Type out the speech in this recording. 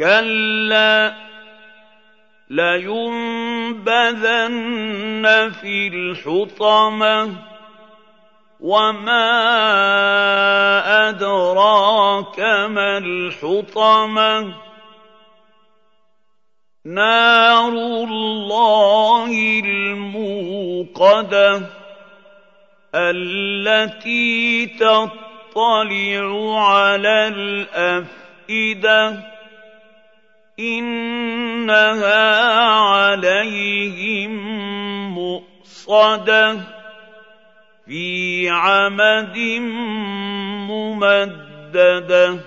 كلا لينبذن في الحطمة وما أدراك ما الحطمة. نار الله الموقدة التي تطلع على الأفئدة. إنها عليهم مؤصدة في عمد ممددة.